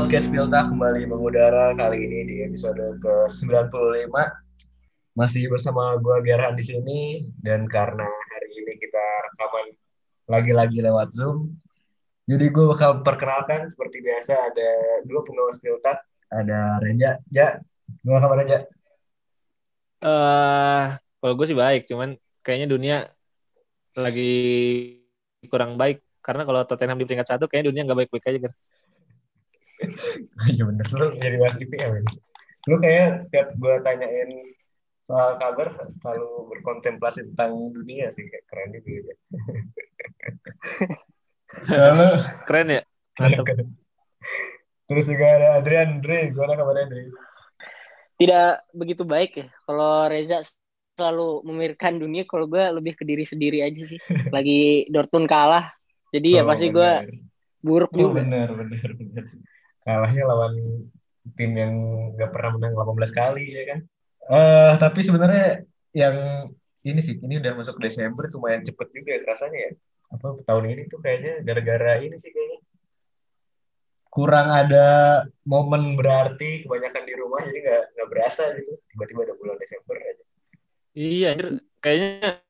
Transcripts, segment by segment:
podcast Pilta kembali mengudara kali ini di episode ke-95. Masih bersama gue Biarhan di sini dan karena hari ini kita rekaman lagi-lagi lewat Zoom. Jadi gue bakal perkenalkan seperti biasa ada dua penggawa Pilta, ada Reja, Ja. Gimana kabar Reja? Eh, uh, kalau gue sih baik, cuman kayaknya dunia lagi kurang baik karena kalau Tottenham di peringkat satu kayaknya dunia nggak baik-baik aja kan. Iya bener lu jadi mas IPM. Lu kayak setiap gue tanyain soal kabar selalu berkontemplasi tentang dunia sih kayak keren juga ya. Lalu keren ya. Mantap. Terus juga ada Adrian, Dre, gimana kabarnya Dre? Tidak begitu baik ya. Kalau Reza selalu memikirkan dunia, kalau gue lebih ke diri sendiri aja sih. Lagi Dortmund kalah, jadi ya oh, ya pasti gue buruk oh, juga. Bener, bener, bener kalahnya lawan tim yang gak pernah menang 18 kali ya kan. Uh, tapi sebenarnya yang ini sih ini udah masuk Desember lumayan cepet juga ya rasanya ya. Apa tahun ini tuh kayaknya gara-gara ini sih kayaknya kurang ada momen berarti kebanyakan di rumah jadi nggak nggak berasa gitu tiba-tiba ada bulan Desember aja. Iya, kayaknya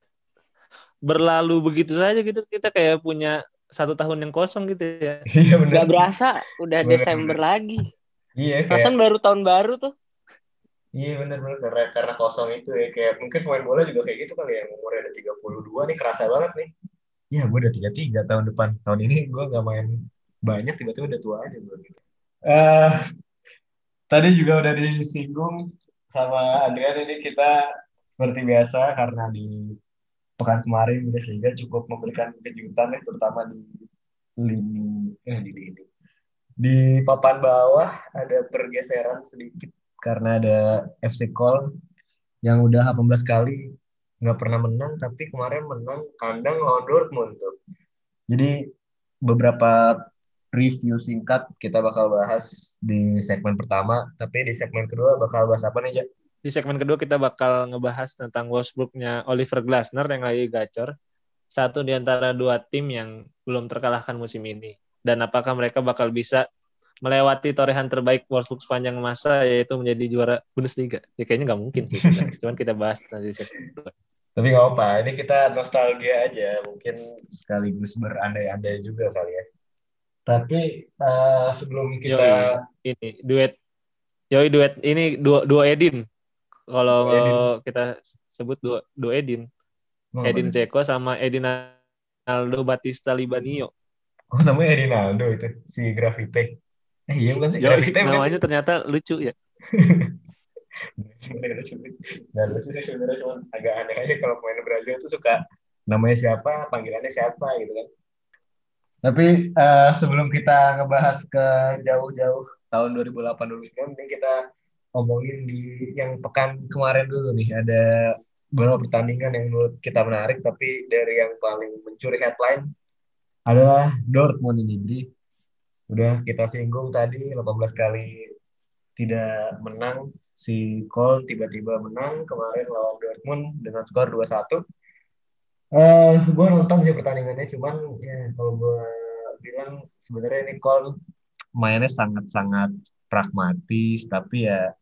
berlalu begitu saja gitu kita kayak punya satu tahun yang kosong gitu ya. Iya benar. Gak berasa udah bener, Desember bener. lagi. Iya. Kayak... baru tahun baru tuh. Iya benar-benar karena karena kosong itu ya kayak mungkin pemain bola juga kayak gitu kali ya umurnya ada 32 nih kerasa banget nih. Iya gue udah 33 tahun depan. Tahun ini gue gak main banyak tiba-tiba udah tua aja gue gitu. Uh, tadi juga udah disinggung sama Adrian ini kita seperti biasa karena di pekan kemarin Bundesliga cukup memberikan kejutan ya terutama di lini eh di lini di papan bawah ada pergeseran sedikit karena ada FC Köln yang udah 18 kali nggak pernah menang tapi kemarin menang kandang lawan Dortmund tuh. Jadi beberapa review singkat kita bakal bahas di segmen pertama tapi di segmen kedua bakal bahas apa nih ya? Di segmen kedua kita bakal ngebahas tentang Wolfsburg-nya Oliver Glasner yang lagi gacor. Satu di antara dua tim yang belum terkalahkan musim ini. Dan apakah mereka bakal bisa melewati torehan terbaik Wolfsburg sepanjang masa yaitu menjadi juara Bundesliga. Ya kayaknya nggak mungkin sih. Cuman kita bahas nanti di segmen kedua. Tapi nggak apa, ini kita nostalgia aja. Mungkin sekaligus berandai-andai juga kali ya. Tapi uh, sebelum kita Yoi, ini duet Yoi duet ini dua dua Edin kalau kita sebut dua dua Edin. Oh, Edin Zeko sama Edin Aldo Batista Libanio. Oh namanya Edin Aldo itu si Grafite. Eh iya bukan sih Grafite namanya bukan? ternyata lucu ya. Nah, lucu sih sebenarnya cuma agak aneh aja kalau pemain Brazil itu suka namanya siapa, panggilannya siapa gitu kan. Tapi uh, sebelum kita ngebahas ke jauh-jauh tahun 2008 dulu, mending kita ngomongin di yang pekan kemarin dulu nih ada beberapa pertandingan yang menurut kita menarik tapi dari yang paling mencuri headline adalah Dortmund ini. Jadi udah kita singgung tadi 18 kali tidak menang si Cole tiba-tiba menang kemarin lawan Dortmund dengan skor 2-1 Uh, gue nonton sih pertandingannya cuman ya kalau gue bilang sebenarnya ini Cole mainnya sangat-sangat pragmatis tapi ya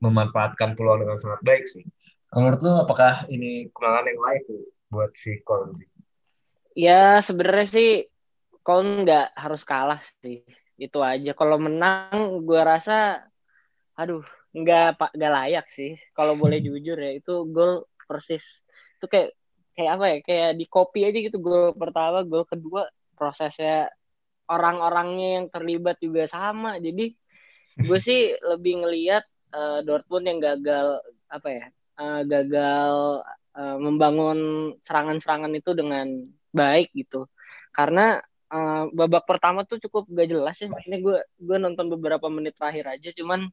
memanfaatkan peluang dengan sangat baik sih. Kalau menurut lu apakah ini kekurangan yang lain tuh buat si Koln? Ya sebenarnya sih Koln nggak harus kalah sih. Itu aja. Kalau menang gue rasa aduh nggak pak nggak layak sih. Kalau boleh jujur ya itu gol persis. Itu kayak kayak apa ya? Kayak di copy aja gitu gol pertama, gol kedua prosesnya orang-orangnya yang terlibat juga sama. Jadi gue sih lebih ngelihat uh, Dortmund yang gagal apa ya uh, gagal uh, membangun serangan-serangan itu dengan baik gitu. Karena uh, babak pertama tuh cukup gak jelas ya ini gue gue nonton beberapa menit terakhir aja cuman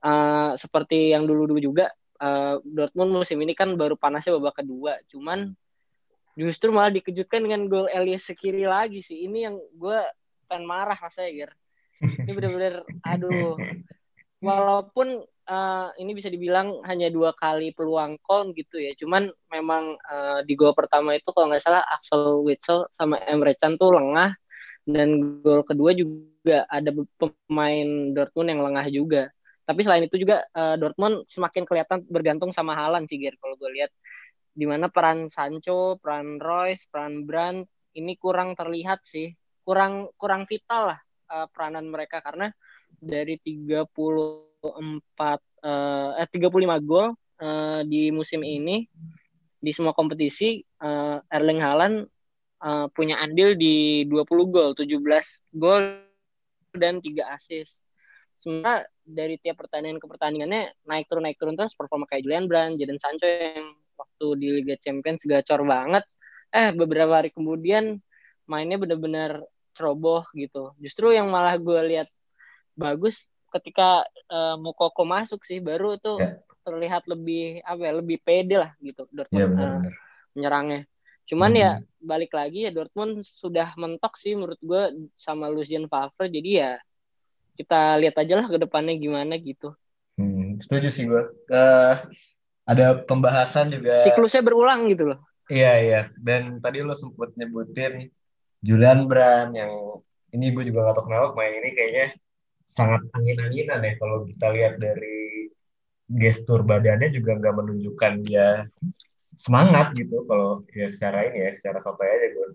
uh, seperti yang dulu dulu juga uh, Dortmund musim ini kan baru panasnya babak kedua. Cuman justru malah dikejutkan dengan gol Elias Sekiri lagi sih. Ini yang gue pengen marah rasanya Ger ini bener-bener aduh walaupun uh, ini bisa dibilang hanya dua kali peluang kon gitu ya. Cuman memang uh, di gol pertama itu kalau nggak salah Axel Witsel sama Emre Can tuh lengah Dan gol kedua juga ada pemain Dortmund yang lengah juga. Tapi selain itu juga uh, Dortmund semakin kelihatan bergantung sama Haaland sih, Ger, kalau gue lihat. Di mana peran Sancho, peran Royce, peran Brandt ini kurang terlihat sih. Kurang kurang vital lah uh, peranan mereka karena dari 34 uh, eh 35 gol uh, di musim ini di semua kompetisi uh, Erling Haaland uh, punya andil di 20 gol, 17 gol dan 3 assist. Sementara dari tiap pertandingan ke pertandingannya naik turun naik turun terus performa kayak Julian Brand, Jadon Sancho yang waktu di Liga Champions gacor banget. Eh beberapa hari kemudian mainnya benar-benar ceroboh gitu. Justru yang malah gue lihat bagus ketika uh, Mukoko masuk sih baru tuh yeah terlihat lebih apa ya lebih pede lah gitu Dortmund ya, benar, uh, benar. menyerangnya. Cuman ya, hmm. ya balik lagi ya Dortmund sudah mentok sih menurut gue sama Lucien Favre jadi ya kita lihat aja lah ke depannya gimana gitu. Hmm, setuju sih gue. Uh, ada pembahasan juga. Siklusnya berulang gitu loh. Iya iya. Dan tadi lo sempat nyebutin Julian Brand yang ini gue juga gak tau kenapa main ini kayaknya sangat angin-anginan ya. Kalau kita lihat dari gestur badannya juga nggak menunjukkan dia semangat gitu kalau ya secara ini ya secara sampai aja gue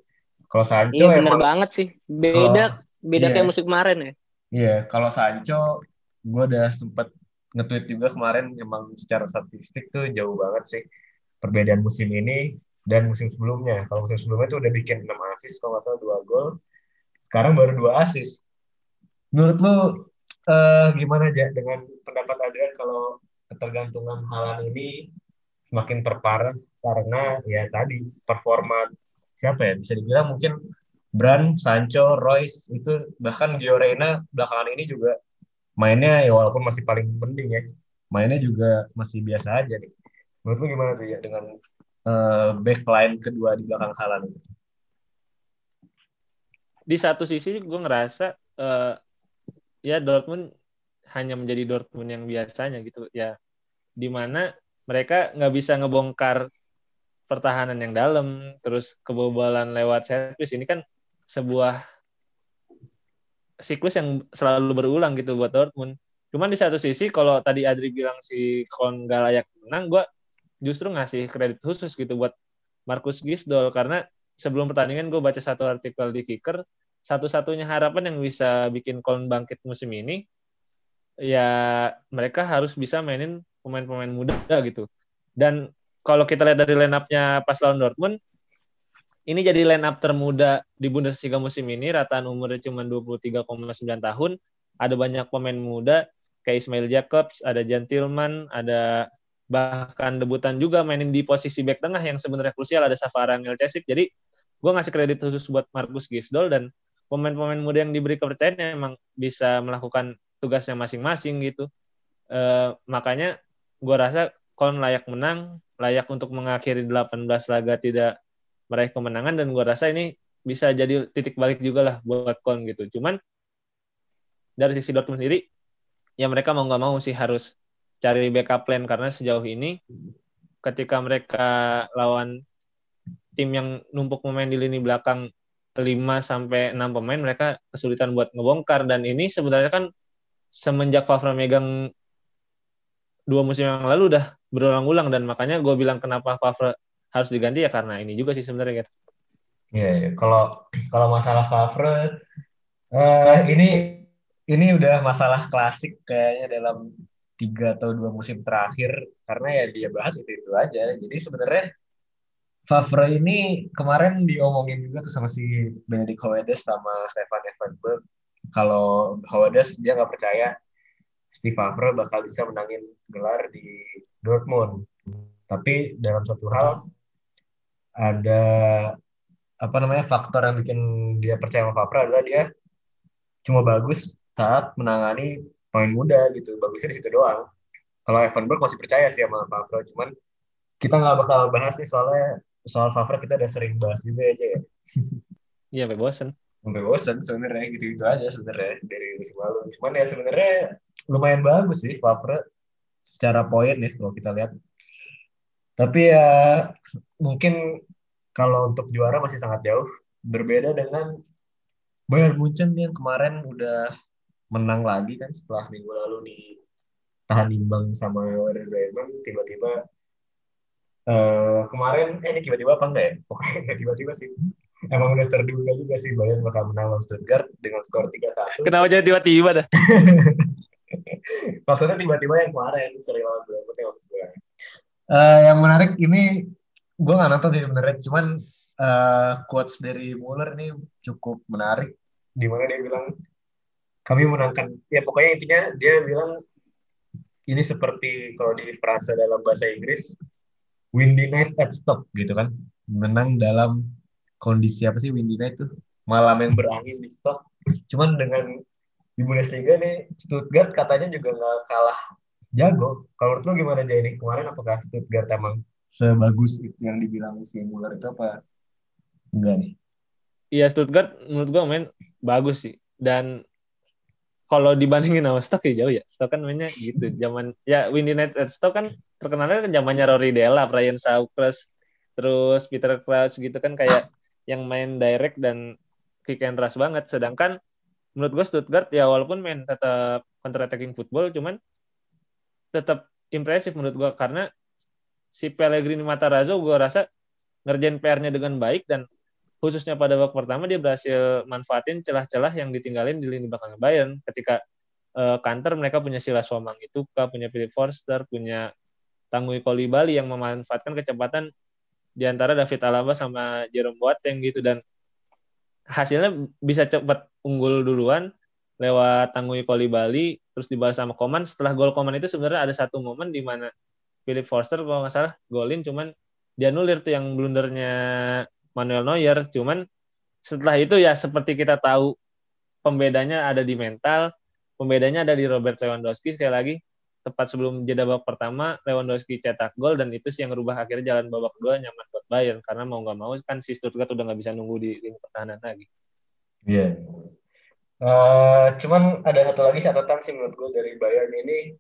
kalau Sancho iya, emang banget sih. Beda kalo, beda iya, kayak musik kemarin ya. Iya kalau Sancho gue udah sempet nge-tweet juga kemarin emang secara statistik tuh jauh banget sih perbedaan musim ini dan musim sebelumnya. Kalau musim sebelumnya tuh udah bikin 6 assist kalau nggak salah dua gol. Sekarang baru dua assist menurut lu uh, gimana aja dengan pendapat Adrian kalau ketergantungan Halan ini semakin terparah karena ya tadi performa siapa ya? Bisa dibilang mungkin Brand, Sancho, Royce itu bahkan Gio Reyna belakangan ini juga mainnya ya walaupun masih paling penting ya mainnya juga masih biasa aja nih. Menurut lu gimana tuh ya dengan uh, backline kedua di belakang Halan itu? Di satu sisi gue ngerasa uh, ya Dortmund hanya menjadi Dortmund yang biasanya gitu. Ya di mana mereka nggak bisa ngebongkar pertahanan yang dalam terus kebobolan lewat servis ini kan sebuah siklus yang selalu berulang gitu buat Dortmund. Cuman di satu sisi kalau tadi Adri bilang si Kon gak layak menang gue justru ngasih kredit khusus gitu buat Markus Gisdol karena sebelum pertandingan gue baca satu artikel di Kicker satu-satunya harapan yang bisa bikin Kon bangkit musim ini ya mereka harus bisa mainin pemain-pemain muda gitu. Dan kalau kita lihat dari line up-nya pas lawan Dortmund, ini jadi line up termuda di Bundesliga musim ini, rataan umurnya cuma 23,9 tahun. Ada banyak pemain muda, kayak Ismail Jacobs, ada Jan Tillman, ada bahkan debutan juga mainin di posisi back tengah yang sebenarnya krusial, ada Safara Cesik. Jadi gue ngasih kredit khusus buat Markus Gisdol dan pemain-pemain muda yang diberi kepercayaan emang bisa melakukan tugasnya masing-masing gitu. Uh, makanya gue rasa Kon layak menang, layak untuk mengakhiri 18 laga tidak meraih kemenangan dan gue rasa ini bisa jadi titik balik juga lah buat Kon gitu. Cuman dari sisi Dortmund sendiri ya mereka mau nggak mau sih harus cari backup plan karena sejauh ini ketika mereka lawan tim yang numpuk pemain di lini belakang 5 sampai 6 pemain mereka kesulitan buat ngebongkar. Dan ini sebenarnya kan semenjak Favre megang dua musim yang lalu udah berulang-ulang. Dan makanya gue bilang kenapa Favre harus diganti ya karena ini juga sih sebenarnya gitu. Iya, yeah, kalau kalau masalah Favre uh, ini ini udah masalah klasik kayaknya dalam tiga atau dua musim terakhir karena ya dia bahas itu itu aja. Jadi sebenarnya Favre ini kemarin diomongin juga tuh sama si Benedict Hoedes sama Stefan Effenberg kalau Hoedes dia nggak percaya si Favre bakal bisa menangin gelar di Dortmund. Tapi dalam satu hal ada apa namanya faktor yang bikin dia percaya sama Favre adalah dia cuma bagus saat menangani pemain muda gitu. Bagusnya di situ doang. Kalau Evanberg masih percaya sih sama Favre, cuman kita nggak bakal bahas nih soalnya soal Favre kita udah sering bahas juga aja ya. Iya, bosen sampai bosan sebenarnya gitu gitu aja sebenarnya dari musim lalu cuman ya sebenarnya lumayan bagus sih Favre secara poin ya kalau kita lihat tapi ya mungkin kalau untuk juara masih sangat jauh berbeda dengan Bayern Munchen yang kemarin udah menang lagi kan setelah minggu lalu di tahan imbang sama Werder Bremen tiba-tiba uh, kemarin eh ini tiba-tiba apa enggak ya? Pokoknya tiba-tiba sih. Emang udah terduga juga sih Bayern bakal menang lawan Stuttgart dengan skor 3-1 kenapa jadi tiba-tiba dah? Maksudnya tiba-tiba yang kemarin seri lawan Bremen yang gue uh, yang menarik ini gue nggak nonton sih sebenarnya cuman uh, quotes dari Muller ini cukup menarik. Di mana dia bilang kami menangkan ya pokoknya intinya dia bilang ini seperti kalau di frasa dalam bahasa Inggris windy night at stop gitu kan. Menang dalam kondisi apa sih windy night tuh? Malam yang berangin di stop. Cuman dengan di Bundesliga nih Stuttgart katanya juga nggak kalah jago. Kalau menurut lo gimana ini kemarin apakah Stuttgart emang sebagus itu yang dibilang si Muller itu apa enggak nih? Iya Stuttgart menurut gua main bagus sih. Dan kalau dibandingin sama Stoke ya jauh ya. Stoke kan mainnya gitu. Zaman ya Windy Night at Stoke kan terkenalnya kan zamannya Rory Della, Brian Sawkles, terus Peter Crouch gitu kan kayak yang main direct dan kick and rush banget. Sedangkan menurut gue Stuttgart ya walaupun main tetap counter attacking football cuman tetap impresif menurut gue karena si Pellegrini Matarazzo gue rasa ngerjain PR-nya dengan baik dan khususnya pada babak pertama dia berhasil manfaatin celah-celah yang ditinggalin di lini belakang Bayern. Ketika uh, Kanter mereka punya Sila Somang itu punya Philip Forster punya Tanggui Bali yang memanfaatkan kecepatan di antara David Alaba sama Jerome Boateng gitu. Dan hasilnya bisa cepat unggul duluan lewat Tanggui Bali terus dibalas sama Koman setelah gol Koman itu sebenarnya ada satu momen di mana Philip Forster kalau nggak salah golin cuman dia nulir tuh yang blundernya Manuel Neuer. Cuman setelah itu ya seperti kita tahu pembedanya ada di mental, pembedanya ada di Robert Lewandowski sekali lagi tepat sebelum jeda babak pertama Lewandowski cetak gol dan itu sih yang merubah akhirnya jalan babak kedua nyaman buat Bayern karena mau nggak mau kan si Stuttgart udah nggak bisa nunggu di lini pertahanan lagi. Iya. Yeah. Uh, cuman ada satu lagi catatan sih menurut gue dari Bayern ini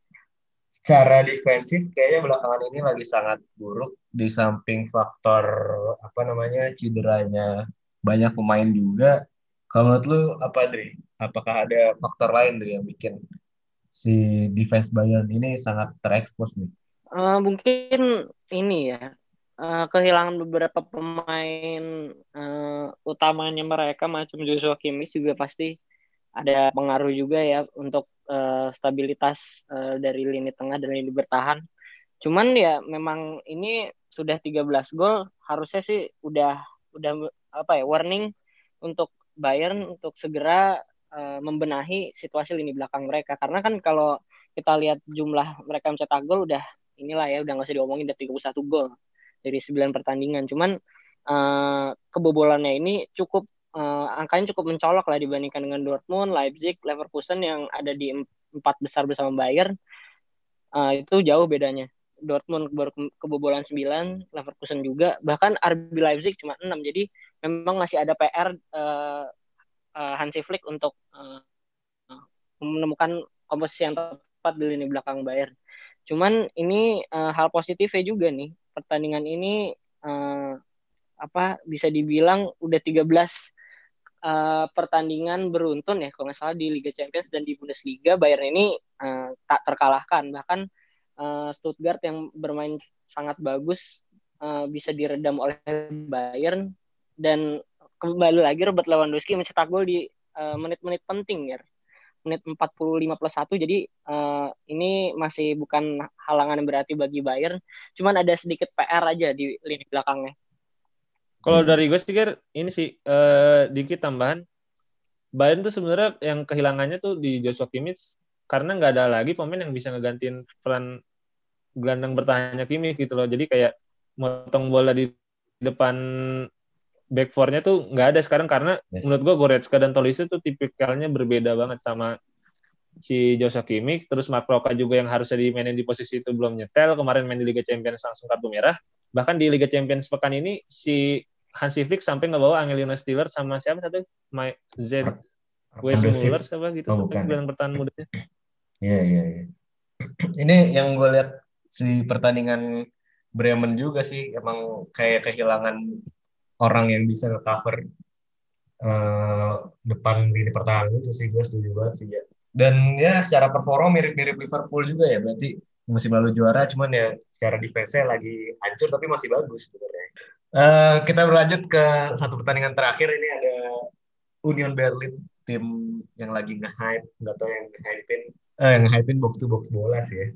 secara defensif kayaknya belakangan ini lagi sangat buruk di samping faktor apa namanya cederanya banyak pemain juga. Kalau menurut lu apa Dri? Apakah ada faktor lain Dri yang bikin si defense Bayern ini sangat terekspos nih? Uh, mungkin ini ya uh, kehilangan beberapa pemain uh, utamanya mereka macam Joshua Kimmich juga pasti ada pengaruh juga ya untuk uh, stabilitas uh, dari lini tengah dan lini bertahan. Cuman ya memang ini sudah 13 gol harusnya sih udah udah apa ya warning untuk Bayern untuk segera uh, membenahi situasi lini belakang mereka karena kan kalau kita lihat jumlah mereka mencetak gol udah inilah ya udah nggak usah diomongin udah 31 gol dari 9 pertandingan cuman uh, kebobolannya ini cukup uh, angkanya cukup mencolok lah dibandingkan dengan Dortmund, Leipzig, Leverkusen yang ada di empat besar bersama Bayern. Uh, itu jauh bedanya. Dortmund baru ke kebobolan 9, Leverkusen juga, bahkan RB Leipzig cuma 6. Jadi memang masih ada PR uh, uh, Hansi Flick untuk uh, menemukan komposisi yang tepat di lini belakang Bayern. Cuman ini uh, hal positifnya juga nih. Pertandingan ini uh, apa bisa dibilang udah 13 uh, pertandingan beruntun ya kalau nggak salah di Liga Champions dan di Bundesliga Bayern ini uh, tak terkalahkan. Bahkan uh, Stuttgart yang bermain sangat bagus uh, bisa diredam oleh Bayern. Dan kembali lagi Robert Lewandowski mencetak gol di menit-menit uh, penting ya. Menit 45 plus 1 jadi uh, ini masih bukan halangan yang berarti bagi Bayern. Cuman ada sedikit PR aja di lini belakangnya kalau hmm. dari gue sih ini sih uh, dikit tambahan. Bayern tuh sebenarnya yang kehilangannya tuh di Joshua Kimmich karena nggak ada lagi pemain yang bisa ngegantiin peran gelandang bertahannya Kimmich gitu loh. Jadi kayak motong bola di depan back four-nya tuh nggak ada sekarang karena yes. menurut gue Goretzka dan Tolisso tuh tipikalnya berbeda banget sama si Joshua Kimmich terus Mark Roca juga yang harusnya dimainin di posisi itu belum nyetel kemarin main di Liga Champions langsung kartu merah bahkan di Liga Champions pekan ini si Hansi Flick sampai nggak bawa Angelino Stiller sama siapa satu? Mike Z Wesley Muller siapa gitu oh, sampai bulan pertahanan mudanya? Iya iya iya. Ini yang gue lihat si pertandingan Bremen juga sih emang kayak kehilangan orang yang bisa cover eh, depan lini pertahanan itu sih gue setuju banget sih ya. Dan ya secara performa mirip-mirip Liverpool juga ya berarti musim lalu juara cuman ya secara defense-nya lagi hancur tapi masih bagus sebenarnya. Eh, kita berlanjut ke satu pertandingan terakhir ini ada Union Berlin tim yang lagi nge-hype nggak tahu yang nge-hypein eh yang nge-hypein box to box bola sih ya.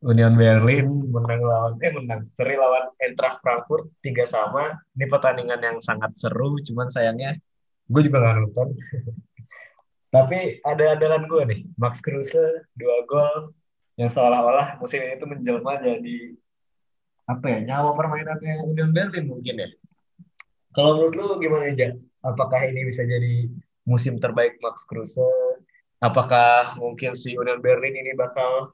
Union Berlin menang lawan eh menang seri lawan Eintracht Frankfurt tiga sama. Ini pertandingan yang sangat seru, cuman sayangnya gue juga nggak nonton. Tapi ada andalan gue nih, Max Kruse dua gol yang seolah-olah musim ini tuh menjelma jadi apa ya nyawa permainannya Union Berlin mungkin ya. Kalau menurut lu gimana aja? Apakah ini bisa jadi musim terbaik Max Kruse? Apakah mungkin si Union Berlin ini bakal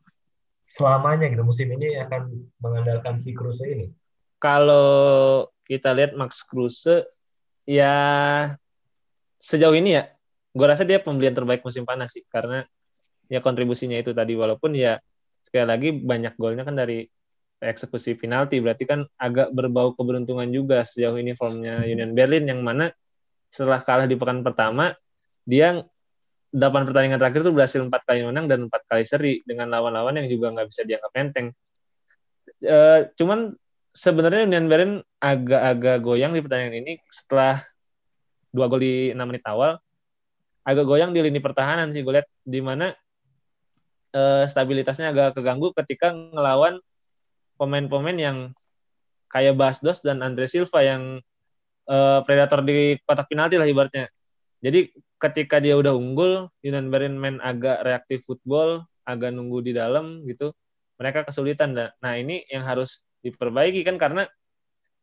selamanya gitu musim ini akan mengandalkan si Kruse ini? Kalau kita lihat Max Kruse ya sejauh ini ya gue rasa dia pembelian terbaik musim panas sih karena ya kontribusinya itu tadi walaupun ya sekali lagi banyak golnya kan dari eksekusi penalti berarti kan agak berbau keberuntungan juga sejauh ini formnya Union Berlin yang mana setelah kalah di pekan pertama dia delapan pertandingan terakhir itu berhasil empat kali menang dan empat kali seri dengan lawan-lawan yang juga nggak bisa dianggap enteng. E, cuman sebenarnya Union Berlin agak-agak goyang di pertandingan ini setelah dua gol di enam menit awal, agak goyang di lini pertahanan sih gue lihat di mana e, stabilitasnya agak keganggu ketika ngelawan pemain-pemain yang kayak Basdos dan Andre Silva yang e, predator di kotak penalti lah ibaratnya. Jadi ketika dia udah unggul, Union Berlin main agak reaktif football, agak nunggu di dalam gitu, mereka kesulitan. Nah ini yang harus diperbaiki kan karena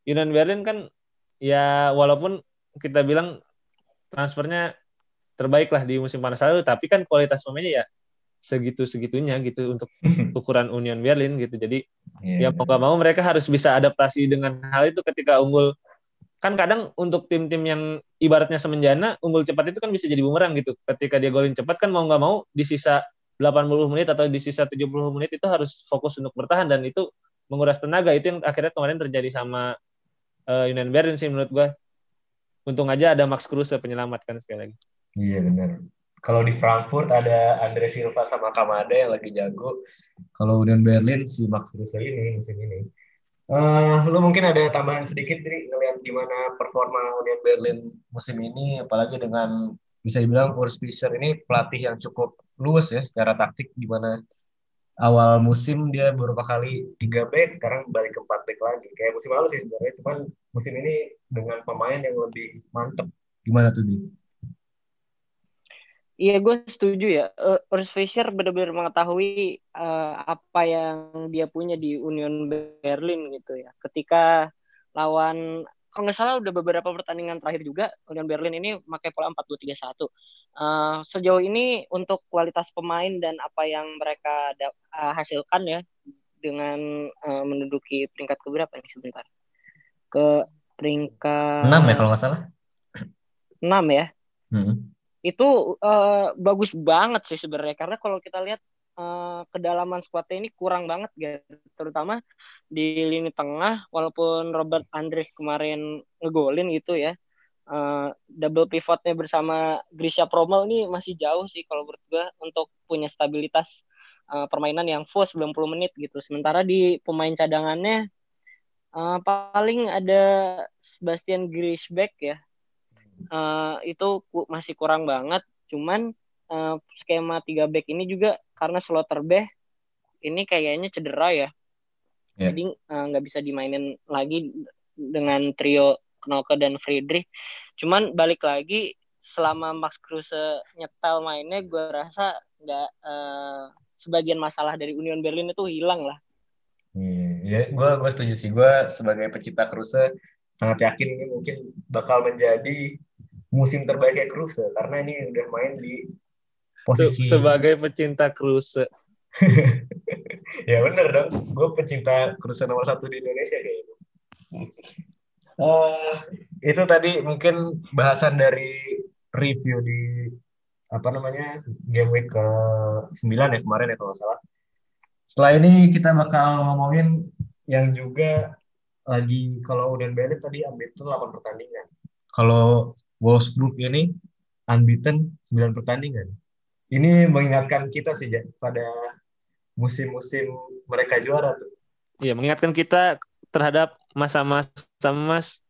Union Berlin kan ya walaupun kita bilang transfernya terbaik lah di musim panas lalu, tapi kan kualitas pemainnya ya segitu segitunya gitu untuk ukuran Union Berlin gitu. Jadi yeah. ya mau gak mau mereka harus bisa adaptasi dengan hal itu ketika unggul kan kadang untuk tim-tim yang ibaratnya semenjana unggul cepat itu kan bisa jadi bumerang gitu. Ketika dia golin cepat kan mau nggak mau di sisa 80 menit atau di sisa 70 menit itu harus fokus untuk bertahan dan itu menguras tenaga. Itu yang akhirnya kemarin terjadi sama uh, Union Berlin sih menurut gua. Untung aja ada Max Kruse penyelamat kan sekali lagi. Iya benar. Kalau di Frankfurt ada Andre Silva sama Kamada yang lagi jago. Kalau Union Berlin si Max Kruse ini musim ini Uh, lu mungkin ada tambahan sedikit nih ngelihat gimana performa Union Berlin musim ini, apalagi dengan bisa dibilang Urs Fischer ini pelatih yang cukup luas ya secara taktik, gimana awal musim dia beberapa kali tiga back, sekarang balik ke empat back lagi. Kayak musim lalu sih sebenarnya, cuman musim ini dengan pemain yang lebih mantep. Gimana tuh, Di? Iya, gue setuju ya. Uh, Urs Fischer benar-benar mengetahui uh, apa yang dia punya di Union Berlin gitu ya. Ketika lawan kalau nggak salah udah beberapa pertandingan terakhir juga Union Berlin ini pakai pola 4-2-3-1. Uh, sejauh ini untuk kualitas pemain dan apa yang mereka uh, hasilkan ya dengan uh, menduduki peringkat keberapa nih sebentar? Ke peringkat 6 ya kalau nggak salah. 6 ya. Hmm itu uh, bagus banget sih sebenarnya. Karena kalau kita lihat uh, kedalaman skuadnya ini kurang banget gitu. Terutama di lini tengah walaupun Robert Andres kemarin ngegolin gitu ya uh, double pivotnya bersama Grisha Promel ini masih jauh sih kalau menurut gue untuk punya stabilitas uh, permainan yang full 90 menit gitu. Sementara di pemain cadangannya uh, paling ada Sebastian Griesbeck ya uh, itu masih kurang banget. Cuman uh, skema tiga back ini juga karena Slotterbeck ini kayaknya cedera ya. Yeah. Jadi eh, nggak uh, bisa dimainin lagi dengan trio Knoke dan Friedrich. Cuman balik lagi selama Max Kruse nyetel mainnya gue rasa nggak uh, sebagian masalah dari Union Berlin itu hilang lah. Iya, yeah, gue gue setuju sih. Gue sebagai pecinta Kruse sangat yakin ini mungkin bakal menjadi musim terbaiknya Kruse karena ini udah main di posisi sebagai pecinta Kruse. ya bener dong, gue pecinta Kruse nomor satu di Indonesia kayaknya. Uh, itu tadi mungkin bahasan dari review di apa namanya game week ke 9 ya kemarin ya kalau salah. Setelah ini kita bakal ngomongin yang juga lagi kalau udah balik tadi ambil itu 8 pertandingan. Kalau Wolfsburg ini unbeaten 9 pertandingan. Ini mengingatkan kita sih Jan, pada musim-musim mereka juara tuh. Iya, mengingatkan kita terhadap masa-masa mas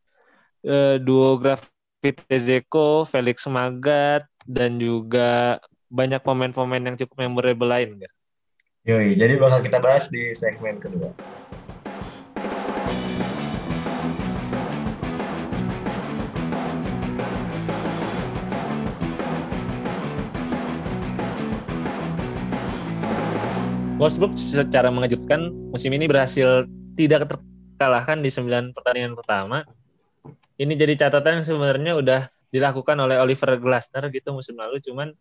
eh, duo Grafit Ezeko, Felix Magath, dan juga banyak pemain-pemain yang cukup memorable lain. Gar. Yoi, jadi bakal kita bahas di segmen kedua. Wolfsburg secara mengejutkan musim ini berhasil tidak terkalahkan di 9 pertandingan pertama. Ini jadi catatan yang sebenarnya udah dilakukan oleh Oliver Glasner gitu musim lalu cuman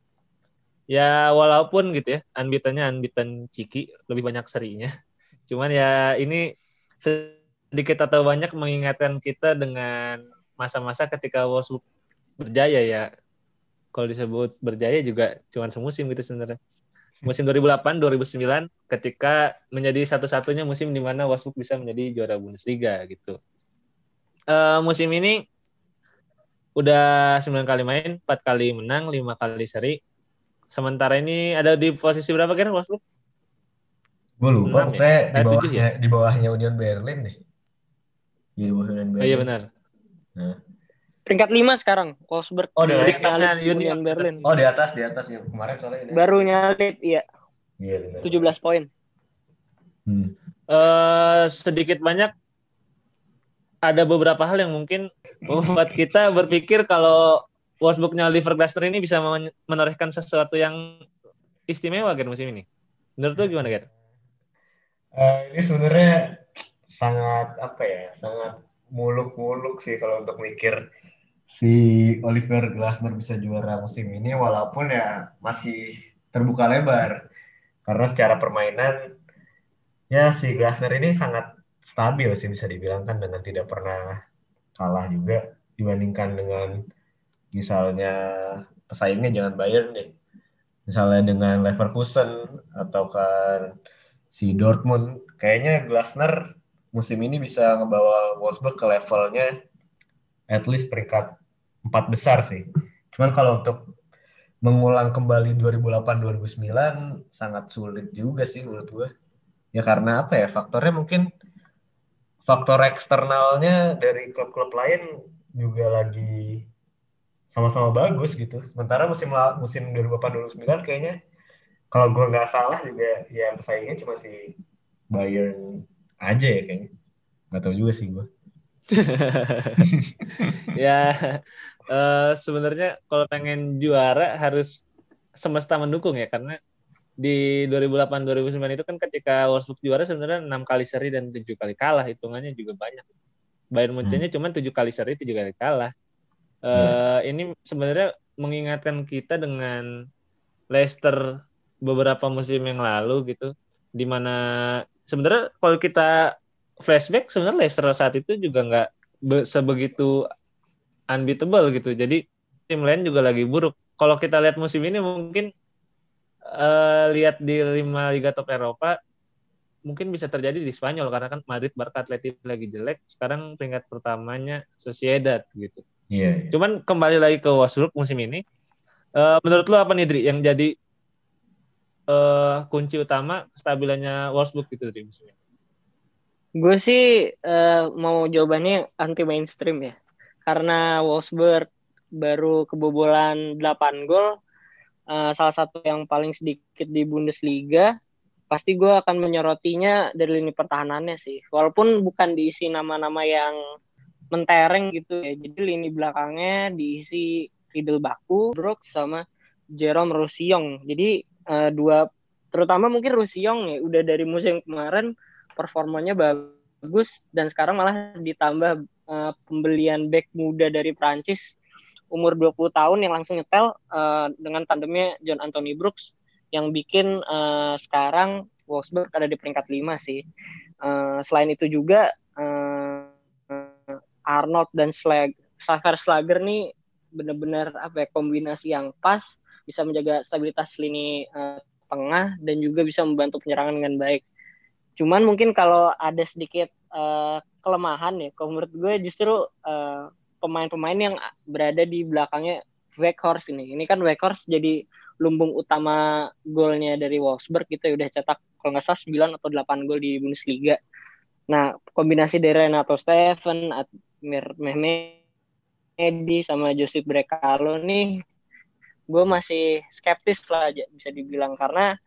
ya walaupun gitu ya unbeaten-nya unbeaten Ciki lebih banyak serinya. Cuman ya ini sedikit atau banyak mengingatkan kita dengan masa-masa ketika Wolfsburg berjaya ya. Kalau disebut berjaya juga cuman semusim gitu sebenarnya musim 2008-2009 ketika menjadi satu-satunya musim di mana Wolfsburg bisa menjadi juara Bundesliga gitu. Uh, musim ini udah 9 kali main, 4 kali menang, 5 kali seri. Sementara ini ada di posisi berapa kira Wolfsburg? Gue lupa, Enam pokoknya ya? di, Eh, bawahnya, ya? di bawahnya Union Berlin deh. Iya, di bawah Union Oh Berlin. iya benar. Nah. Peringkat 5 sekarang Wolfsburg. Oh, Di. Atasnya Union. Berlin. Oh, di atas, di atas ya. Kemarin soalnya. ini. Baru nyalip iya Iya, benar. 17 poin. Hmm. Eh sedikit banyak ada beberapa hal yang mungkin membuat kita berpikir kalau Wolfsburgnya Glasner ini bisa men- menorehkan sesuatu yang istimewa kan musim ini. Menurut lu gimana kan? Eh, ini sebenarnya sangat apa ya, sangat muluk-muluk sih kalau untuk mikir si Oliver Glasner bisa juara musim ini walaupun ya masih terbuka lebar. Karena secara permainan ya si Glasner ini sangat stabil sih bisa dibilang kan dengan tidak pernah kalah juga. Dibandingkan dengan misalnya pesaingnya jangan Bayern deh. Misalnya dengan Leverkusen atau kan si Dortmund. Kayaknya Glasner musim ini bisa ngebawa Wolfsburg ke levelnya at least peringkat empat besar sih. Cuman kalau untuk mengulang kembali 2008-2009 sangat sulit juga sih menurut gue. Ya karena apa ya faktornya mungkin faktor eksternalnya dari klub-klub lain juga lagi sama-sama bagus gitu. Sementara musim musim 2008-2009 kayaknya kalau gue nggak salah juga ya pesaingnya cuma si Bayern aja ya kayaknya. Nggak tahu juga sih gue. ya eh, sebenarnya kalau pengen juara harus semesta mendukung ya karena di 2008 2009 itu kan ketika Wolfsburg juara sebenarnya enam kali seri dan tujuh kali kalah hitungannya juga banyak. Bayern Munchennya cuma tujuh kali seri tujuh kali kalah. Eh, Ini sebenarnya mengingatkan kita dengan Leicester beberapa musim yang lalu gitu, di mana sebenarnya kalau kita flashback sebenarnya Leicester saat itu juga nggak be- sebegitu unbeatable gitu. Jadi tim lain juga lagi buruk. Kalau kita lihat musim ini mungkin eh, lihat di lima liga top Eropa mungkin bisa terjadi di Spanyol karena kan Madrid, Barca, Atleti lagi jelek. Sekarang peringkat pertamanya Sociedad gitu. Iya. iya. Cuman kembali lagi ke Wolfsburg musim ini. eh, menurut lu apa nih Dri yang jadi eh, kunci utama kestabilannya Wolfsburg gitu di musim ini? Gue sih eh, mau jawabannya anti mainstream ya. Karena Wolfsburg baru kebobolan 8 gol. eh, salah satu yang paling sedikit di Bundesliga. Pasti gue akan menyorotinya dari lini pertahanannya sih. Walaupun bukan diisi nama-nama yang mentereng gitu ya. Jadi lini belakangnya diisi Riedel Baku, Brooks sama Jerome Roussillon. Jadi eh, dua terutama mungkin Roussillon ya udah dari musim kemarin performanya bagus dan sekarang malah ditambah eh, pembelian back muda dari Prancis umur 20 tahun yang langsung nyetel eh, dengan tandemnya John Anthony Brooks yang bikin eh, sekarang Wolfsburg ada di peringkat 5 sih. Eh, selain itu juga eh, Arnold dan Slag Xaver Slager nih benar-benar apa ya kombinasi yang pas bisa menjaga stabilitas lini eh, tengah dan juga bisa membantu penyerangan dengan baik. Cuman mungkin kalau ada sedikit eh, kelemahan ya, kalau menurut gue justru eh, pemain-pemain yang berada di belakangnya Weghorst ini. Ini kan Weghorst jadi lumbung utama golnya dari Wolfsburg gitu ya udah cetak kalau nggak salah 9 atau 8 gol di Bundesliga. Nah, kombinasi dari Renato Steven, Admir Mehmedi sama Josip Brekalo nih gue masih skeptis lah bisa dibilang karena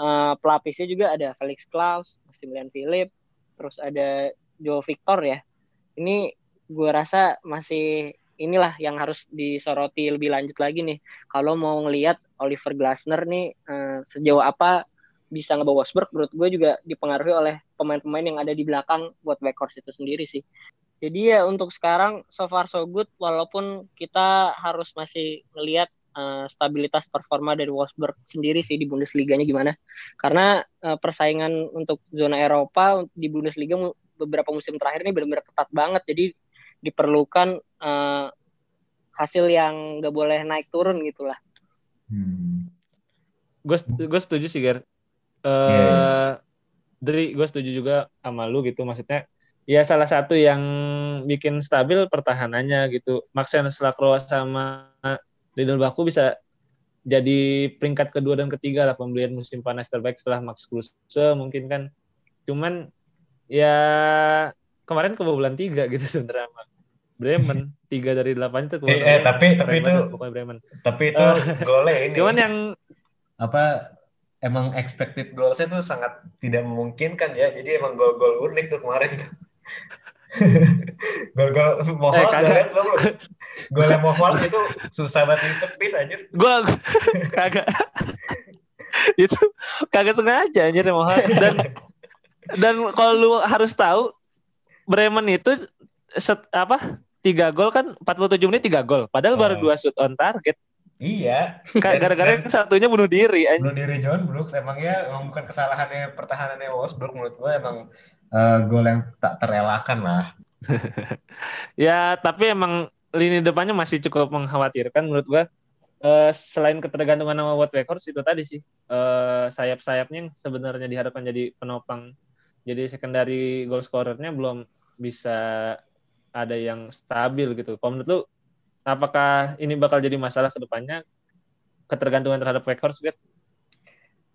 uh, pelapisnya juga ada Felix Klaus, Maximilian Philip, terus ada Joe Victor ya. Ini gue rasa masih inilah yang harus disoroti lebih lanjut lagi nih. Kalau mau ngelihat Oliver Glasner nih uh, sejauh apa bisa ngebawa Wolfsburg menurut gue juga dipengaruhi oleh pemain-pemain yang ada di belakang buat Weghorst itu sendiri sih. Jadi ya untuk sekarang so far so good walaupun kita harus masih ngelihat uh, stabilitas performa dari Wolfsburg sendiri sih di Bundesliga-nya gimana. Karena uh, persaingan untuk zona Eropa di Bundesliga beberapa musim terakhir ini benar-benar ketat banget. Jadi diperlukan uh, hasil yang nggak boleh naik turun gitulah. Hmm. Gue setuju sih Ger. Uh, yeah, yeah. Dari gue setuju juga sama lu gitu maksudnya ya salah satu yang bikin stabil pertahanannya gitu. Maxen Slakroa sama Lidl Baku bisa jadi peringkat kedua dan ketiga lah pembelian musim panas terbaik setelah Max Kruse mungkin kan. Cuman ya kemarin kebobolan tiga gitu sebenarnya Bremen tiga dari delapan itu eh, eh, tapi tapi itu Bremen. tapi itu uh, ini cuman yang apa emang expected goalsnya tuh sangat tidak memungkinkan ya jadi emang gol-gol unik tuh kemarin tuh gol-gol mohon eh, kagak gol mohon itu susah banget ditepis aja gua kagak itu kagak sengaja anjir mohon dan dan kalau lu harus tahu Bremen itu set, apa tiga gol kan 47 menit tiga gol padahal oh. baru dua shoot on target Iya. Gara-gara yang satunya bunuh diri. Bunuh diri John Brooks. Emangnya emang bukan kesalahannya pertahanannya Wolfsburg menurut gue emang uh, gol yang tak terelakkan lah. ya tapi emang lini depannya masih cukup mengkhawatirkan menurut gue. Uh, selain ketergantungan sama Wout Weghorst itu tadi sih uh, sayap-sayapnya yang sebenarnya diharapkan jadi penopang jadi secondary goal scorernya belum bisa ada yang stabil gitu. Kalau menurut lu apakah ini bakal jadi masalah ke depannya ketergantungan terhadap Weghorst gitu?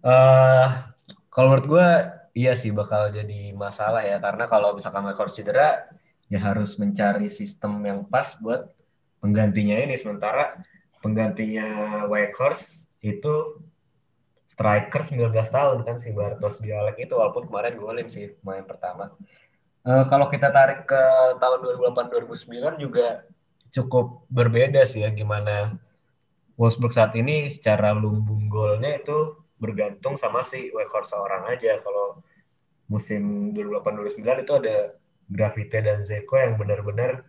Uh, kalau menurut gue iya sih bakal jadi masalah ya karena kalau misalkan Weghorst cedera ya harus mencari sistem yang pas buat penggantinya ini sementara penggantinya Weghorst itu striker 19 tahun kan si Bartos Bialek itu walaupun kemarin golin sih main pertama. Uh, kalau kita tarik ke tahun 2008 2009 juga cukup berbeda sih ya gimana Wolfsburg saat ini secara lumbung golnya itu bergantung sama si Weghorst seorang aja. Kalau musim 2008-2009 itu ada Grafite dan Zeko yang benar-benar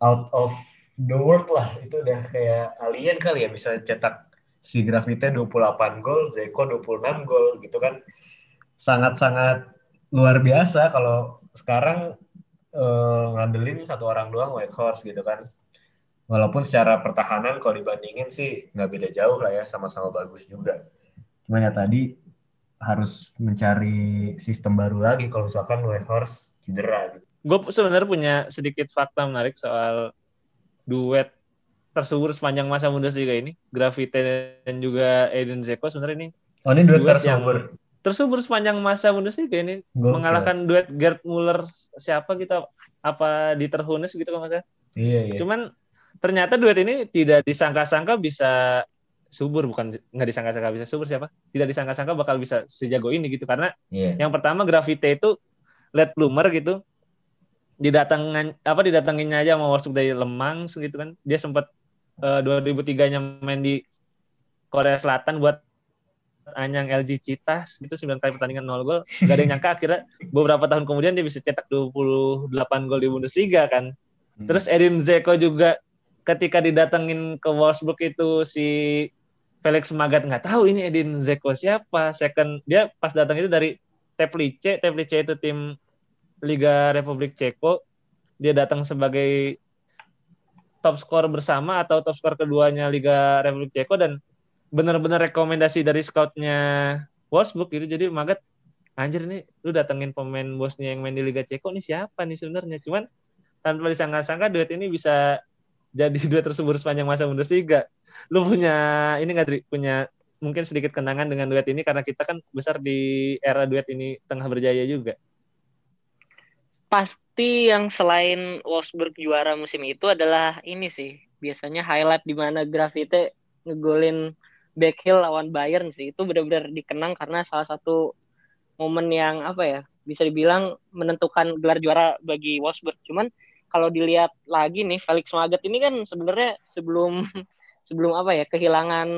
out of the world lah. Itu udah kayak alien kali ya bisa cetak si Grafite 28 gol, Zeko 26 gol gitu kan. Sangat-sangat luar biasa kalau sekarang uh, ngandelin satu orang doang Whitehorse gitu kan. Walaupun secara pertahanan kalau dibandingin sih nggak beda jauh lah ya, sama-sama bagus juga. Cuma ya tadi harus mencari sistem baru lagi kalau misalkan Whitehorse cedera gitu. Gue sebenarnya punya sedikit fakta menarik soal duet tersubur sepanjang masa Bundesliga ini, Grafite dan juga Eden Zeko sebenarnya ini. Oh ini duet, duet tersubur. Yang tersubur sepanjang masa Bundesliga ini Gokil. mengalahkan duet Gerd Muller siapa kita apa di Terhunes gitu kan. Iya, iya. Cuman ternyata duet ini tidak disangka-sangka bisa subur bukan nggak disangka-sangka bisa subur siapa? Tidak disangka-sangka bakal bisa sejago ini gitu karena yeah. yang pertama Gravite itu led bloomer gitu didatangin apa didatanginnya aja mau masuk dari Lemang gitu kan dia sempat uh, 2003 nya main di Korea Selatan buat Anyang LG Citas gitu 9 kali pertandingan 0 gol. Gak ada yang nyangka akhirnya beberapa tahun kemudian dia bisa cetak 28 gol di Bundesliga kan. Hmm. Terus Edin Zeko juga ketika didatengin ke Wolfsburg itu si Felix Magath nggak tahu ini Edin Zeko siapa. Second dia pas datang itu dari Teplice, Teplice itu tim Liga Republik Ceko. Dia datang sebagai top skor bersama atau top skor keduanya Liga Republik Ceko dan benar-benar rekomendasi dari scoutnya Wolfsburg gitu jadi Magat anjir nih lu datengin pemain bosnya yang main di Liga Ceko nih siapa nih sebenarnya cuman tanpa disangka-sangka duet ini bisa jadi duet tersebut sepanjang masa Bundesliga. Lu punya ini nggak Dri? Punya mungkin sedikit kenangan dengan duet ini karena kita kan besar di era duet ini tengah berjaya juga. Pasti yang selain Wolfsburg juara musim itu adalah ini sih. Biasanya highlight di mana Gravite ngegolin Hill lawan Bayern sih. Itu benar-benar dikenang karena salah satu momen yang apa ya bisa dibilang menentukan gelar juara bagi Wolfsburg. Cuman kalau dilihat lagi nih Felix Magath ini kan sebenarnya sebelum sebelum apa ya kehilangan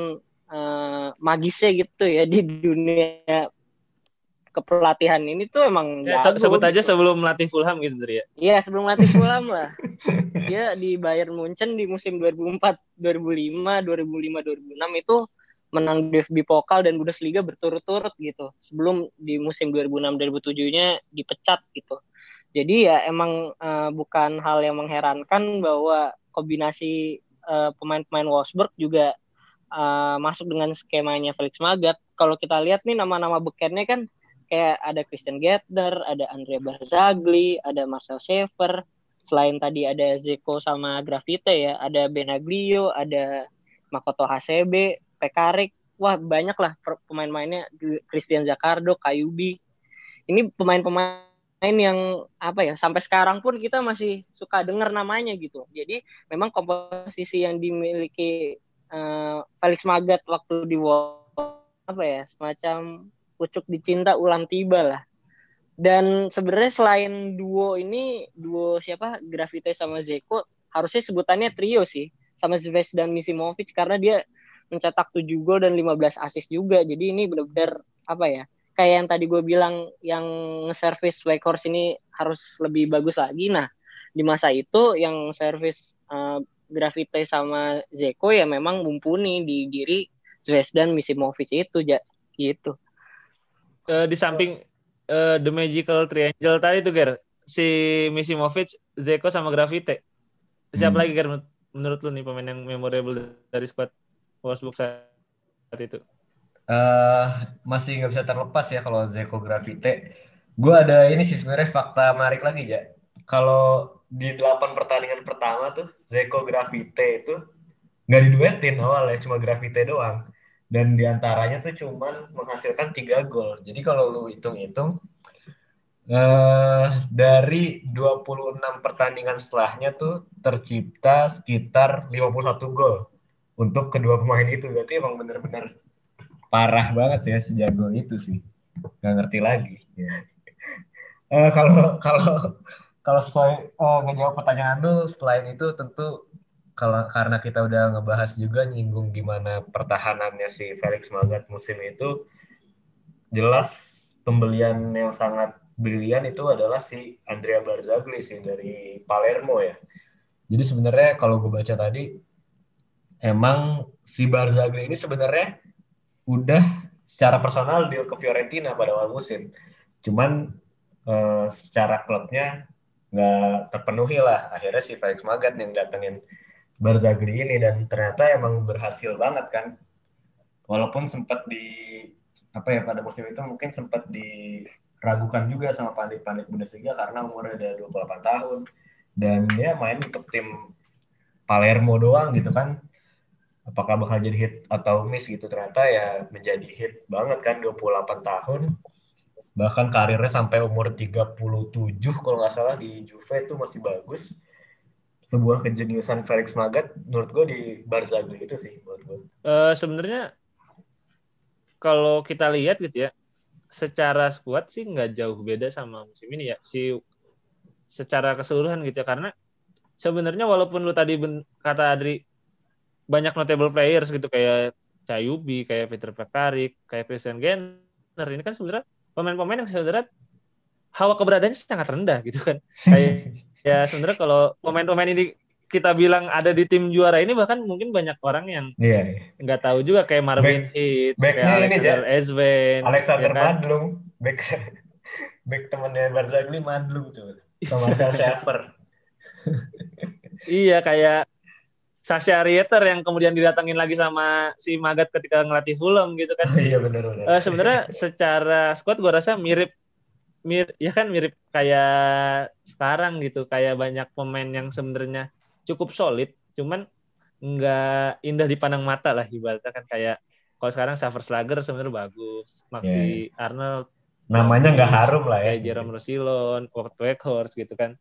uh, magisnya gitu ya di dunia kepelatihan ini tuh emang ya, jago, sebut aja gitu. sebelum melatih Fulham gitu ya. Iya, sebelum melatih Fulham lah. Dia di Bayern Munchen di musim 2004, 2005, 2005, 2006 itu menang DFB Pokal dan Bundesliga berturut-turut gitu. Sebelum di musim 2006-2007-nya dipecat gitu. Jadi ya emang uh, bukan hal yang mengherankan bahwa kombinasi uh, pemain-pemain Wolfsburg juga uh, masuk dengan skemanya Felix Magath. Kalau kita lihat nih nama-nama bekennya kan kayak ada Christian Gettner, ada Andrea Barzagli, ada Marcel Schaefer, selain tadi ada Zeko sama Grafite ya, ada Benaglio, ada Makoto Hasebe, Pekarik, wah banyak lah pemain-pemainnya Christian Jakardo, Kayubi. Ini pemain-pemain yang apa ya sampai sekarang pun kita masih suka dengar namanya gitu. Jadi memang komposisi yang dimiliki uh, Felix Magath waktu di apa ya semacam pucuk dicinta ulang tiba lah. Dan sebenarnya selain duo ini, duo siapa? Grafite sama Zeko, harusnya sebutannya trio sih. Sama Zves dan Misimovic karena dia mencetak 7 gol dan 15 assist juga. Jadi ini benar-benar apa ya? Kayak yang tadi gue bilang yang service Wakehorse ini harus lebih bagus lagi. Nah, di masa itu yang service uh, Grafite sama Zeko ya memang mumpuni di diri Zvezdan Misimovic itu ja, gitu uh, di samping uh, The Magical Triangle tadi tuh Ger, si Misimovic, Zeko sama Gravite. Siapa hmm. lagi Ger menurut lu nih pemain yang memorable dari squad Wolfsburg saat itu? Uh, masih nggak bisa terlepas ya kalau Zeko Gravite. Gue ada ini sih sebenarnya fakta menarik lagi ya. Kalau di delapan pertandingan pertama tuh Zeko Gravite itu nggak diduetin awalnya cuma Gravite doang dan di antaranya tuh cuman menghasilkan tiga gol. Jadi kalau lu hitung-hitung eh, dari 26 pertandingan setelahnya tuh tercipta sekitar 51 gol untuk kedua pemain itu. Berarti emang bener-bener parah banget sih ya sejago itu sih. Gak ngerti lagi. Eh, kalau kalau kalau sesuai uh, ngejawab pertanyaan lu selain itu tentu kalau karena kita udah ngebahas juga nyinggung gimana pertahanannya si Felix Magath musim itu jelas pembelian yang sangat brilian itu adalah si Andrea Barzagli sih dari Palermo ya. Jadi sebenarnya kalau gue baca tadi emang si Barzagli ini sebenarnya udah secara personal deal ke Fiorentina pada awal musim. Cuman eh, secara klubnya nggak terpenuhi lah. Akhirnya si Felix Magath yang datengin Barzagli ini dan ternyata emang berhasil banget kan walaupun sempat di apa ya pada musim itu mungkin sempat diragukan juga sama pandit-pandit Bundesliga karena umurnya udah 28 tahun dan dia main untuk tim Palermo doang gitu kan apakah bakal jadi hit atau miss gitu ternyata ya menjadi hit banget kan 28 tahun bahkan karirnya sampai umur 37 kalau nggak salah di Juve itu masih bagus sebuah kejeniusan Felix Magath menurut gue di Barzagli itu sih menurut gue. Uh, Sebenarnya kalau kita lihat gitu ya, secara squad sih nggak jauh beda sama musim ini ya. Si secara keseluruhan gitu ya karena sebenarnya walaupun lu tadi kata Adri banyak notable players gitu kayak Cayubi, kayak Peter Pekarik, kayak Christian Genner ini kan sebenarnya pemain-pemain yang sebenarnya hawa keberadaannya sangat rendah gitu kan. Kayak ya sebenarnya kalau pemain-pemain ini kita bilang ada di tim juara ini bahkan mungkin banyak orang yang yeah, yeah. tahu juga kayak Marvin Hitz, kayak Alexander Esven, Alexander ya kan? Madlung, back back temannya Barzagli Madlung tuh, sama Marcel Schaefer. iya kayak Sasha Rieter yang kemudian didatangin lagi sama si Magat ketika ngelatih Fulham gitu kan. iya benar benar. Uh, sebenarnya secara squad gua rasa mirip mir ya kan mirip kayak sekarang gitu kayak banyak pemain yang sebenarnya cukup solid cuman nggak indah dipandang mata lah ibaratnya kan kayak kalau sekarang Savers Lager sebenarnya bagus Maxi Yeah. Arnold Namanya nggak harum lah ya. kayak Jerome Rosilon Wout Weghorst gitu kan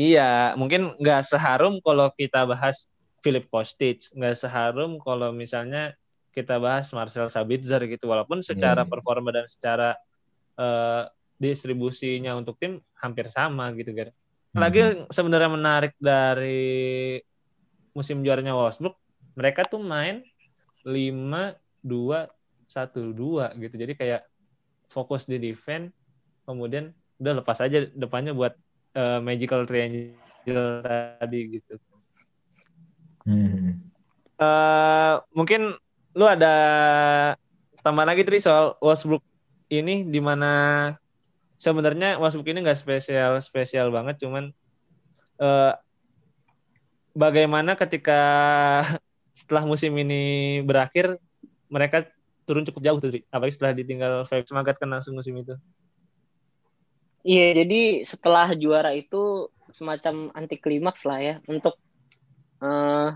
iya mungkin nggak seharum kalau kita bahas Philip Kostic nggak seharum kalau misalnya kita bahas Marcel Sabitzer gitu walaupun secara Iya. performa dan secara eh, distribusinya untuk tim hampir sama gitu kan Hmm. lagi sebenarnya menarik dari musim juaranya Wolfsburg mereka tuh main 5 2 1 2 gitu jadi kayak fokus di defense kemudian udah lepas aja depannya buat eh, magical triangle tadi gitu Hmm. eh mungkin lu ada tambahan lagi Tri soal Wolfsburg ini di mana sebenarnya Wolfsburg ini nggak spesial spesial banget cuman eh, bagaimana ketika setelah musim ini berakhir mereka turun cukup jauh tuh Tri. apalagi setelah ditinggal Felix Magath kan langsung musim itu Iya, jadi setelah juara itu semacam anti klimaks lah ya untuk eh,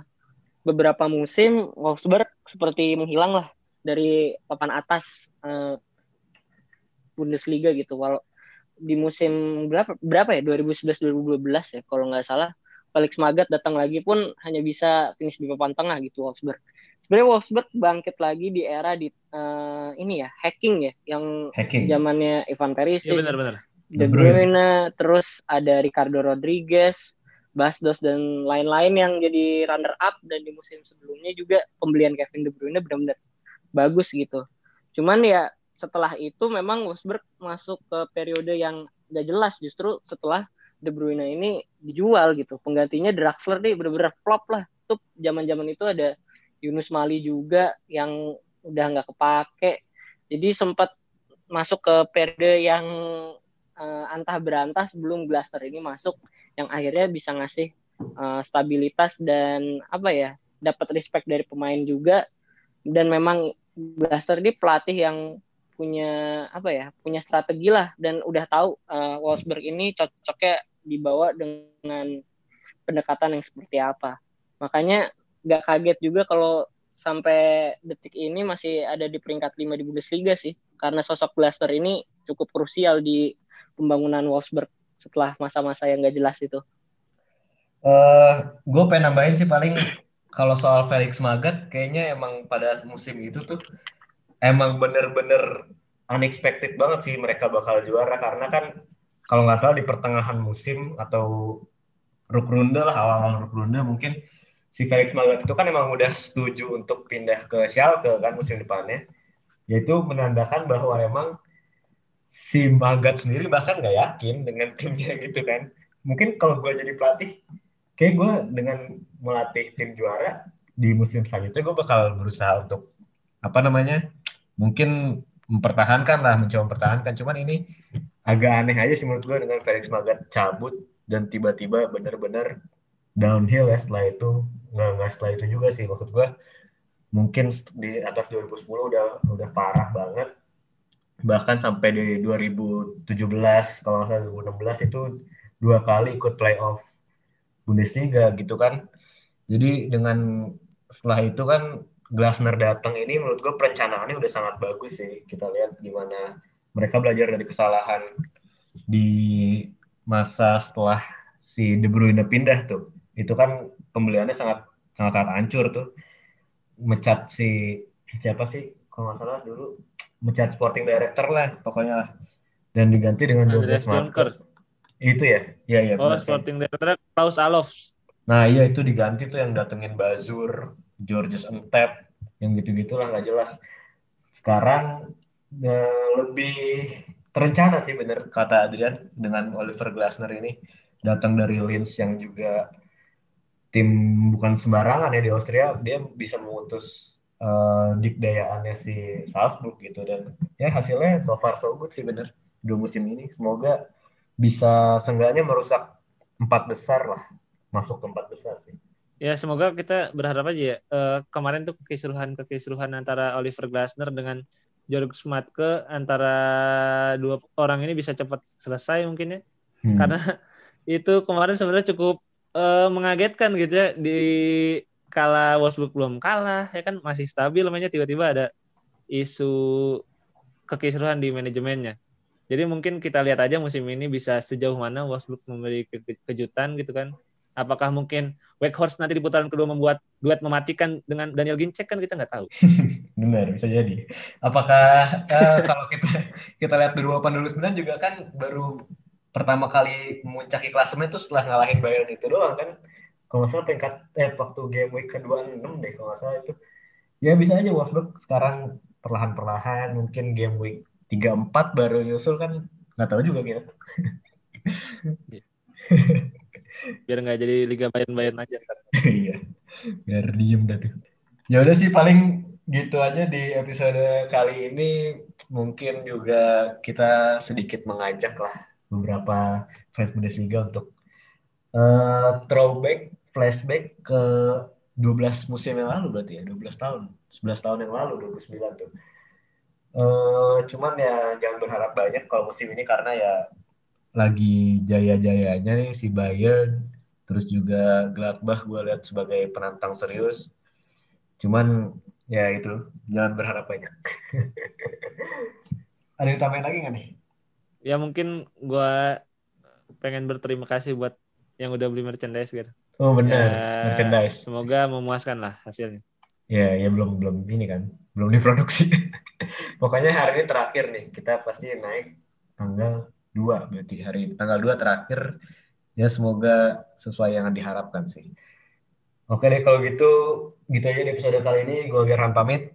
beberapa musim Wolfsburg seperti menghilang lah dari papan atas eh, Bundesliga gitu. Walau di musim berapa berapa ya 2011 2012 ya kalau nggak salah Felix Magath datang lagi pun hanya bisa finish di papan tengah gitu Wolfsburg. Sebenarnya Wolfsburg bangkit lagi di era di eh, ini ya hacking ya yang Hacking. zamannya Ivan Perisic, Iya benar-benar. De De Bruyne. Bruyne, terus ada Ricardo Rodriguez, Bastos dan lain-lain yang jadi runner up dan di musim sebelumnya juga pembelian Kevin De Bruyne benar-benar bagus gitu. Cuman ya setelah itu memang Wolfsburg masuk ke periode yang gak jelas justru setelah De Bruyne ini dijual gitu. Penggantinya Draxler nih benar-benar flop lah. Tuh zaman-zaman itu ada Yunus Mali juga yang udah nggak kepake. Jadi sempat masuk ke periode yang eh, antah berantah sebelum Blaster ini masuk yang akhirnya bisa ngasih eh, stabilitas dan apa ya dapat respect dari pemain juga. Dan memang Blaster ini pelatih yang punya apa ya punya strategi lah. Dan udah tahu eh, Wolfsburg ini cocoknya dibawa dengan pendekatan yang seperti apa. Makanya nggak kaget juga kalau sampai detik ini masih ada di peringkat 5 di Bundesliga sih. Karena sosok Blaster ini cukup krusial di pembangunan Wolfsburg setelah masa-masa yang gak jelas itu. Eh, gue pengen nambahin sih paling kalau soal Felix Magath kayaknya emang pada musim itu tuh emang bener-bener unexpected banget sih mereka bakal juara karena kan kalau nggak salah di pertengahan musim atau Rukrunde lah awal-awal Rukrunde mungkin si Felix Magath itu kan emang udah setuju untuk pindah ke Schalke kan musim depannya yaitu menandakan bahwa emang si Magath sendiri bahkan nggak yakin dengan timnya gitu kan. Mungkin kalau gue jadi pelatih kayak gue dengan melatih tim juara di musim selanjutnya gue bakal berusaha untuk apa namanya mungkin mempertahankan lah mencoba mempertahankan. Cuman ini agak aneh aja sih menurut gue dengan Felix Magath cabut dan tiba-tiba benar-benar downhill ya setelah itu. Nggak nggak setelah itu juga sih. Maksud gue mungkin di atas 2010 udah udah parah banget bahkan sampai di 2017 kalau nggak salah 2016 itu dua kali ikut playoff Bundesliga gitu kan. Jadi dengan setelah itu kan Glasner datang ini menurut gue perencanaannya udah sangat bagus sih. Kita lihat gimana mereka belajar dari kesalahan di masa setelah si De Bruyne pindah tuh. Itu kan pembeliannya sangat sangat sangat hancur tuh. Mecat si siapa sih? Kalau nggak salah dulu mecat sporting director lah pokoknya lah. Dan diganti dengan Andreas 12 Marker. Jonker. Itu ya? Iya, iya. Oh, benar kan. Sporting Director Klaus Alofs. Nah iya itu diganti tuh yang datengin Bazur, Georges Entep, yang gitu-gitulah nggak jelas. Sekarang eh, lebih terencana sih bener kata Adrian dengan Oliver Glasner ini datang dari Linz yang juga tim bukan sembarangan ya di Austria dia bisa mengutus eh, dikdayaannya si Salzburg gitu dan ya hasilnya so far so good sih bener dua musim ini semoga bisa seenggaknya merusak empat besar lah masuk ke empat besar sih. Ya semoga kita berharap aja ya eh, kemarin tuh kekisruhan kekisruhan antara Oliver Glasner dengan Jorg Smatke antara dua orang ini bisa cepat selesai mungkin ya. Hmm. Karena itu kemarin sebenarnya cukup eh, mengagetkan gitu ya di kala Wolfsburg belum kalah ya kan masih stabil namanya tiba-tiba ada isu kekisruhan di manajemennya. Jadi mungkin kita lihat aja musim ini bisa sejauh mana Wolfsburg memberi ke- kejutan gitu kan. Apakah mungkin Weghorst nanti di putaran kedua membuat duet mematikan dengan Daniel Ginczek kan kita nggak tahu. Benar, bisa jadi. Apakah eh, kalau kita kita lihat 2008 2009 juga kan baru pertama kali memuncaki klasemen itu setelah ngalahin Bayern itu doang kan. Kalau nggak salah peringkat eh waktu game week ke-26 deh kalau nggak salah itu. Ya bisa aja Wolfsburg sekarang perlahan-perlahan mungkin game week 3 4 baru nyusul kan nggak tahu juga gitu. Biar nggak jadi Liga Bayern-Bayern aja. ntar. Iya. Biar diem dah tuh. Ya udah sih paling gitu aja di episode kali ini mungkin juga kita sedikit mengajak lah beberapa fans Bundesliga untuk eh, throwback, flashback ke 12 musim yang lalu berarti ya, 12 tahun, 11 tahun yang lalu, 29 tuh. Eh, cuman ya jangan berharap banyak kalau musim ini karena ya lagi jaya-jayanya nih si Bayern, terus juga Gladbach gue lihat sebagai penantang serius. Cuman ya itu jangan berharap banyak. Ada yang tambahin lagi nggak nih? Ya mungkin gua pengen berterima kasih buat yang udah beli merchandise gitu. Oh benar, Ya, merchandise. Semoga memuaskan lah hasilnya. Ya, ya belum belum ini kan, belum diproduksi. Pokoknya hari ini terakhir nih, kita pasti naik tanggal 2 berarti hari ini. Tanggal 2 terakhir. Ya semoga sesuai yang diharapkan sih. Oke deh kalau gitu, gitu aja di episode kali ini. Gue Gerhan pamit.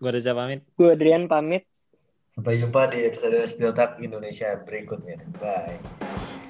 Gua Reza pamit. Gue Adrian pamit. Sampai jumpa di episode Spill Talk Indonesia berikutnya. Bye.